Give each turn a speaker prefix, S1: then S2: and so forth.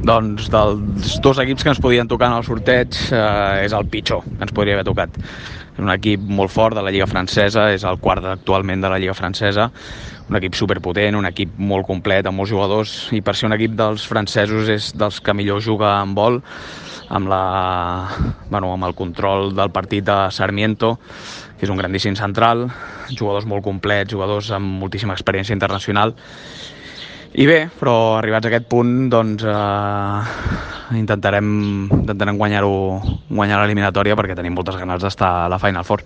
S1: Doncs dels dos equips que ens podien tocar en el sorteig eh, és el pitjor que ens podria haver tocat. És un equip molt fort de la Lliga Francesa, és el quart actualment de la Lliga Francesa, un equip superpotent, un equip molt complet, amb molts jugadors, i per ser un equip dels francesos és dels que millor juga en vol, amb, la, bueno, amb el control del partit de Sarmiento, que és un grandíssim central, jugadors molt complets, jugadors amb moltíssima experiència internacional, i bé, però arribats a aquest punt, doncs eh, intentarem, intentarem guanyar-ho guanyar l'eliminatòria perquè tenim moltes ganes d'estar a la Final Four.